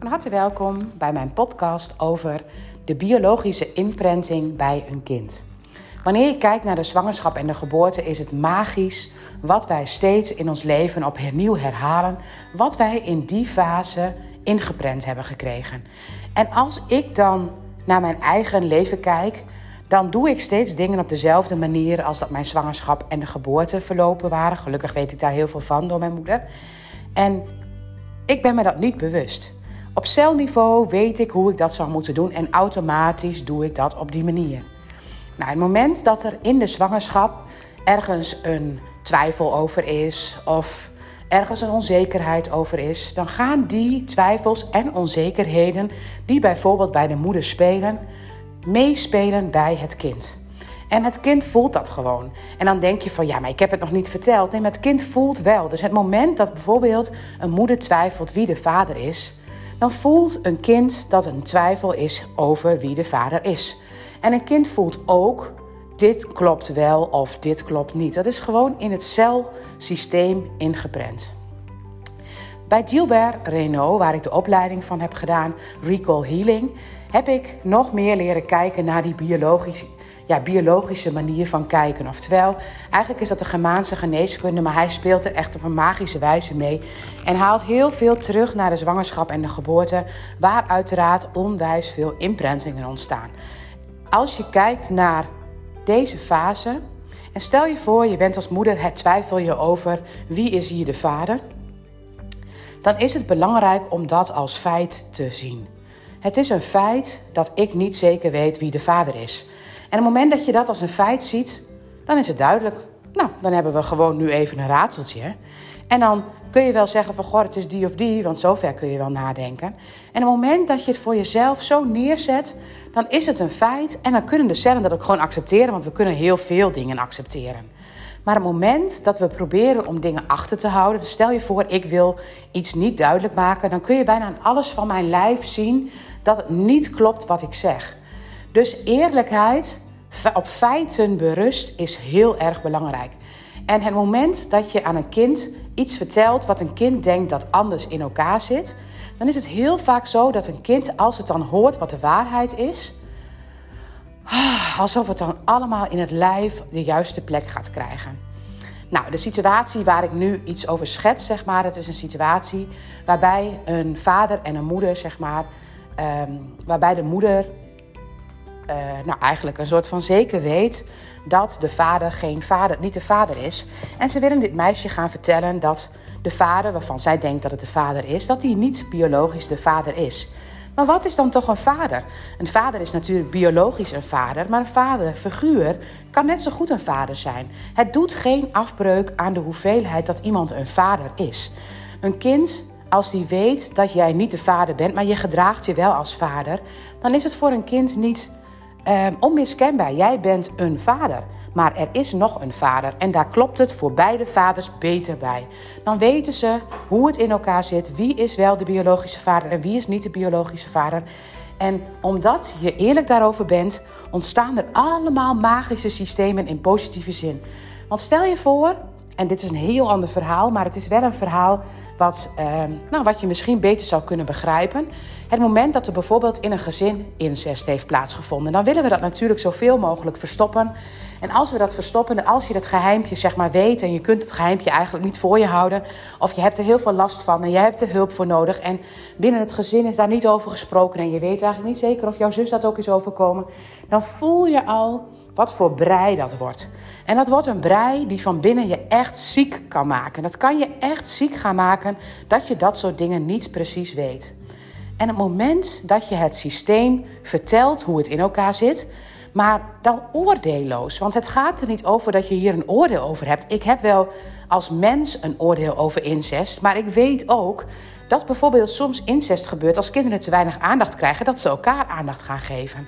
Van harte welkom bij mijn podcast over de biologische imprinting bij een kind. Wanneer je kijkt naar de zwangerschap en de geboorte, is het magisch wat wij steeds in ons leven opnieuw herhalen, wat wij in die fase ingeprent hebben gekregen. En als ik dan naar mijn eigen leven kijk, dan doe ik steeds dingen op dezelfde manier als dat mijn zwangerschap en de geboorte verlopen waren. Gelukkig weet ik daar heel veel van door mijn moeder. En ik ben me dat niet bewust. Op celniveau weet ik hoe ik dat zou moeten doen en automatisch doe ik dat op die manier. Nou, het moment dat er in de zwangerschap ergens een twijfel over is of ergens een onzekerheid over is, dan gaan die twijfels en onzekerheden die bijvoorbeeld bij de moeder spelen, meespelen bij het kind. En het kind voelt dat gewoon. En dan denk je van ja, maar ik heb het nog niet verteld. Nee, maar het kind voelt wel. Dus het moment dat bijvoorbeeld een moeder twijfelt wie de vader is, dan voelt een kind dat een twijfel is over wie de vader is. En een kind voelt ook dit klopt wel of dit klopt niet. Dat is gewoon in het celsysteem ingeprent. Bij Gilbert Renault, waar ik de opleiding van heb gedaan, Recall Healing, heb ik nog meer leren kijken naar die biologische, ja, biologische manier van kijken. Oftewel, eigenlijk is dat de Germaanse geneeskunde, maar hij speelt er echt op een magische wijze mee. En haalt heel veel terug naar de zwangerschap en de geboorte, waar uiteraard onwijs veel imprintingen ontstaan. Als je kijkt naar deze fase, en stel je voor, je bent als moeder, het twijfel je over wie is hier de vader, dan is het belangrijk om dat als feit te zien. Het is een feit dat ik niet zeker weet wie de vader is. En op het moment dat je dat als een feit ziet, dan is het duidelijk. Nou, dan hebben we gewoon nu even een raadseltje. En dan kun je wel zeggen van, goh, het is die of die, want zover kun je wel nadenken. En op het moment dat je het voor jezelf zo neerzet, dan is het een feit. En dan kunnen de cellen dat ook gewoon accepteren, want we kunnen heel veel dingen accepteren. Maar het moment dat we proberen om dingen achter te houden, dus stel je voor, ik wil iets niet duidelijk maken, dan kun je bijna aan alles van mijn lijf zien dat het niet klopt wat ik zeg. Dus eerlijkheid op feiten berust is heel erg belangrijk. En het moment dat je aan een kind iets vertelt wat een kind denkt dat anders in elkaar zit, dan is het heel vaak zo dat een kind, als het dan hoort wat de waarheid is, ah, alsof het dan allemaal in het lijf de juiste plek gaat krijgen. Nou, de situatie waar ik nu iets over schets, zeg maar, het is een situatie waarbij een vader en een moeder, zeg maar, ehm, waarbij de moeder uh, nou eigenlijk een soort van zeker weet dat de vader geen vader, niet de vader is. En ze willen dit meisje gaan vertellen dat de vader, waarvan zij denkt dat het de vader is, dat hij niet biologisch de vader is. Maar wat is dan toch een vader? Een vader is natuurlijk biologisch een vader, maar een vaderfiguur kan net zo goed een vader zijn. Het doet geen afbreuk aan de hoeveelheid dat iemand een vader is. Een kind, als die weet dat jij niet de vader bent, maar je gedraagt je wel als vader, dan is het voor een kind niet um, onmiskenbaar. Jij bent een vader. Maar er is nog een vader en daar klopt het voor beide vaders beter bij. Dan weten ze hoe het in elkaar zit, wie is wel de biologische vader en wie is niet de biologische vader. En omdat je eerlijk daarover bent, ontstaan er allemaal magische systemen in positieve zin. Want stel je voor, en dit is een heel ander verhaal, maar het is wel een verhaal wat, eh, nou, wat je misschien beter zou kunnen begrijpen. Het moment dat er bijvoorbeeld in een gezin incest heeft plaatsgevonden, dan willen we dat natuurlijk zoveel mogelijk verstoppen. En als we dat verstoppen, en als je dat geheimpje zeg maar weet en je kunt het geheimpje eigenlijk niet voor je houden, of je hebt er heel veel last van en je hebt er hulp voor nodig en binnen het gezin is daar niet over gesproken en je weet eigenlijk niet zeker of jouw zus dat ook is overkomen, dan voel je al wat voor brei dat wordt. En dat wordt een brei die van binnen je echt ziek kan maken. Dat kan je echt ziek gaan maken dat je dat soort dingen niet precies weet. En het moment dat je het systeem vertelt hoe het in elkaar zit, maar dan oordeelloos. Want het gaat er niet over dat je hier een oordeel over hebt. Ik heb wel als mens een oordeel over incest, maar ik weet ook dat bijvoorbeeld soms incest gebeurt als kinderen te weinig aandacht krijgen, dat ze elkaar aandacht gaan geven.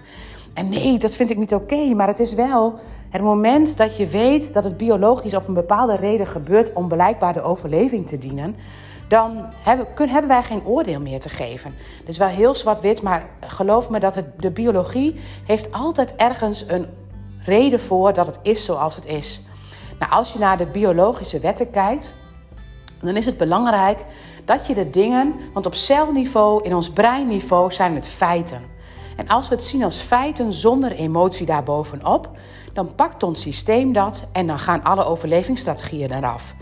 En nee, dat vind ik niet oké, maar het is wel het moment dat je weet dat het biologisch op een bepaalde reden gebeurt om blijkbaar de overleving te dienen, dan hebben, hebben wij geen oordeel meer te geven. Is wel heel zwart-wit, maar geloof me dat het, de biologie heeft altijd ergens een reden voor dat het is zoals het is. Nou, als je naar de biologische wetten kijkt, dan is het belangrijk dat je de dingen, want op celniveau, in ons breinniveau zijn het feiten. En als we het zien als feiten zonder emotie daarbovenop, dan pakt ons systeem dat en dan gaan alle overlevingsstrategieën eraf.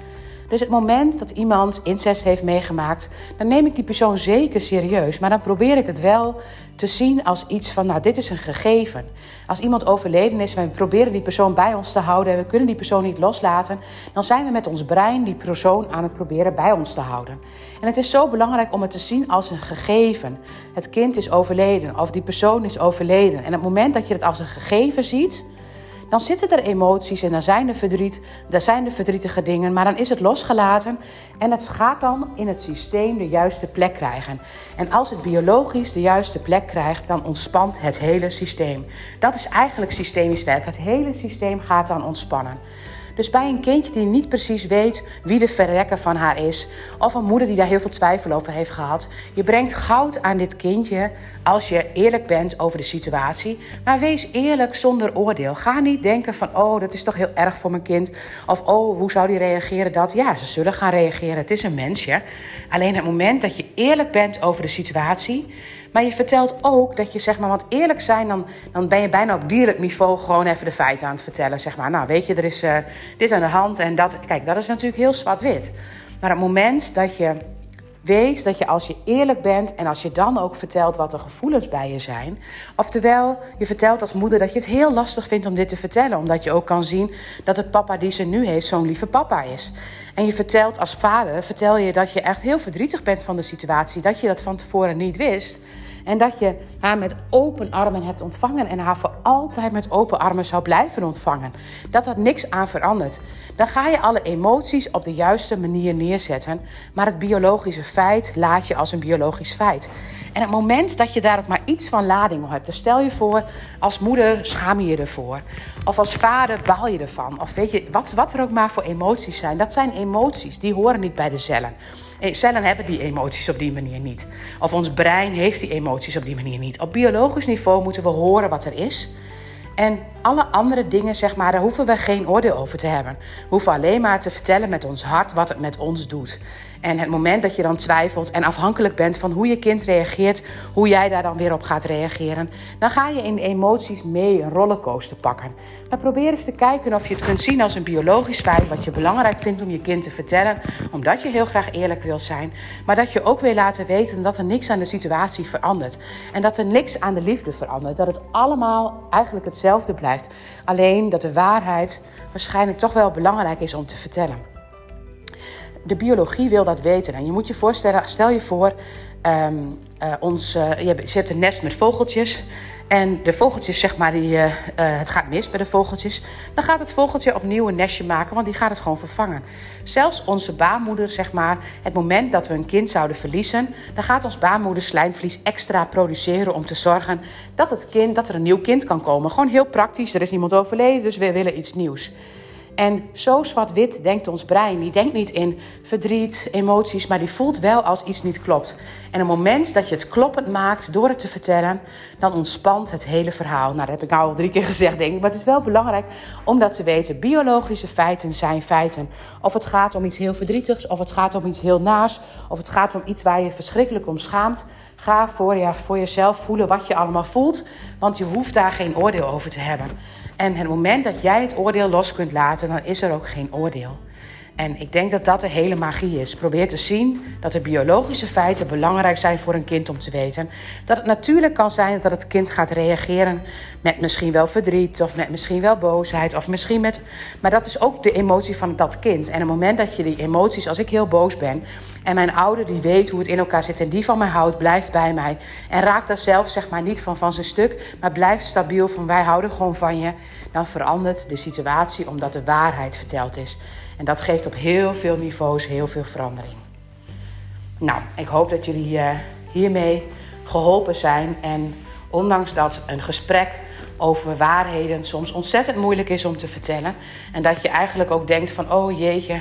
Dus het moment dat iemand incest heeft meegemaakt, dan neem ik die persoon zeker serieus. Maar dan probeer ik het wel te zien als iets van, nou, dit is een gegeven. Als iemand overleden is we proberen die persoon bij ons te houden en we kunnen die persoon niet loslaten, dan zijn we met ons brein die persoon aan het proberen bij ons te houden. En het is zo belangrijk om het te zien als een gegeven. Het kind is overleden of die persoon is overleden. En het moment dat je het als een gegeven ziet, dan zitten er emoties en dan zijn er verdriet, daar zijn er verdrietige dingen, maar dan is het losgelaten en het gaat dan in het systeem de juiste plek krijgen. En als het biologisch de juiste plek krijgt, dan ontspant het hele systeem. Dat is eigenlijk systemisch werk. Het hele systeem gaat dan ontspannen. Dus bij een kindje die niet precies weet wie de verrekker van haar is, of een moeder die daar heel veel twijfel over heeft gehad, je brengt goud aan dit kindje als je eerlijk bent over de situatie. Maar wees eerlijk zonder oordeel. Ga niet denken van, oh, dat is toch heel erg voor mijn kind. Of, oh, hoe zou die reageren dat? Ja, ze zullen gaan reageren. Het is een mensje. Alleen het moment dat je eerlijk bent over de situatie maar je vertelt ook dat je, zeg maar, want eerlijk zijn, dan, dan ben je bijna op dierlijk niveau gewoon even de feiten aan het vertellen. Zeg maar, nou weet je, er is uh, dit aan de hand en dat. Kijk, dat is natuurlijk heel zwart-wit. Maar het moment dat je weet dat je als je eerlijk bent en als je dan ook vertelt wat de gevoelens bij je zijn. Oftewel, je vertelt als moeder dat je het heel lastig vindt om dit te vertellen. Omdat je ook kan zien dat de papa die ze nu heeft zo'n lieve papa is. En je vertelt als vader, vertel je dat je echt heel verdrietig bent van de situatie. Dat je dat van tevoren niet wist. En dat je haar met open armen hebt ontvangen en haar voor altijd met open armen zou blijven ontvangen. Dat er niks aan verandert. Dan ga je alle emoties op de juiste manier neerzetten. Maar het biologische feit laat je als een biologisch feit. En het moment dat je daar ook maar iets van lading op hebt, dan stel je voor, als moeder schaam je je ervoor. Of als vader baal je ervan. Of weet je, wat, wat er ook maar voor emoties zijn. Dat zijn emoties, die horen niet bij de cellen. Eh, cellen hebben die emoties op die manier niet. Of ons brein heeft die emoties op die manier niet. Op biologisch niveau moeten we horen wat er is. En alle andere dingen, zeg maar, daar hoeven we geen oordeel over te hebben. We hoeven alleen maar te vertellen met ons hart wat het met ons doet. En het moment dat je dan twijfelt en afhankelijk bent van hoe je kind reageert, hoe jij daar dan weer op gaat reageren, dan ga je in emoties mee een rollercoaster pakken. Maar probeer eens te kijken of je het kunt zien als een biologisch feit wat je belangrijk vindt om je kind te vertellen, omdat je heel graag eerlijk wil zijn, maar dat je ook wil laten weten dat er niks aan de situatie verandert. En dat er niks aan de liefde verandert, dat het allemaal eigenlijk hetzelfde blijft, alleen dat de waarheid waarschijnlijk toch wel belangrijk is om te vertellen de biologie wil dat weten. En je moet je voorstellen, stel je voor, um, uh, ons, uh, je, hebt, een nest met vogeltjes. En de vogeltjes, zeg maar, die, uh, het gaat mis bij de vogeltjes. Dan gaat het vogeltje opnieuw een nestje maken, want die gaat het gewoon vervangen. Zelfs onze baarmoeder, zeg maar, het moment dat we een kind zouden verliezen, dan gaat ons baarmoeder slijmvlies extra produceren om te zorgen dat, het kind, dat er een nieuw kind kan komen. Gewoon heel praktisch, er is iemand overleden, dus we willen iets nieuws. En zo zwart-wit denkt ons brein. Die denkt niet in verdriet, emoties, maar die voelt wel als iets niet klopt. En op het moment dat je het kloppend maakt door het te vertellen, dan ontspant het hele verhaal. Nou, dat heb ik nou al drie keer gezegd, denk ik. Maar het is wel belangrijk om dat te weten. Biologische feiten zijn feiten. Of het gaat om iets heel verdrietigs, of het gaat om iets heel naars, of het gaat om iets waar je verschrikkelijk om schaamt. Ga voor, je, voor jezelf voelen wat je allemaal voelt, want je hoeft daar geen oordeel over te hebben. En het moment dat jij het oordeel los kunt laten, dan is er ook geen oordeel. En ik denk dat dat de hele magie is. Probeer te zien dat de biologische feiten belangrijk zijn voor een kind om te weten. Dat het natuurlijk kan zijn dat het kind gaat reageren met misschien wel verdriet of met misschien wel boosheid of misschien met. Maar dat is ook de emotie van dat kind. En op het moment dat je die emoties, als ik heel boos ben en mijn ouder die weet hoe het in elkaar zit en die van mij houdt, blijft bij mij en raakt daar zelf zeg maar niet van van zijn stuk, maar blijft stabiel van wij houden gewoon van je, dan verandert de situatie omdat de waarheid verteld is. En dat geeft op heel veel niveaus heel veel verandering. Nou, ik hoop dat jullie uh, hiermee geholpen zijn. En ondanks dat een gesprek over waarheden soms ontzettend moeilijk is om te vertellen. En dat je eigenlijk ook denkt van, oh jeetje,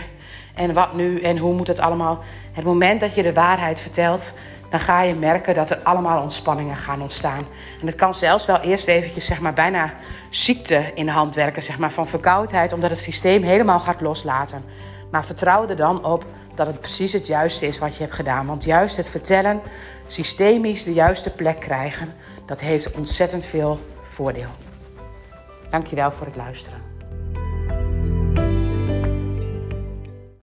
en wat nu en hoe moet het allemaal. Het moment dat je de waarheid vertelt, dan ga je merken dat er allemaal ontspanningen gaan ontstaan. En het kan zelfs wel eerst eventjes zeg maar, bijna ziekte in de hand werken, zeg maar, van verkoudheid, omdat het systeem helemaal gaat loslaten. Maar vertrouw er dan op dat het precies het juiste is wat je hebt gedaan. Want juist het vertellen, systemisch de juiste plek krijgen, dat heeft ontzettend veel voordeel. Dankjewel voor het luisteren.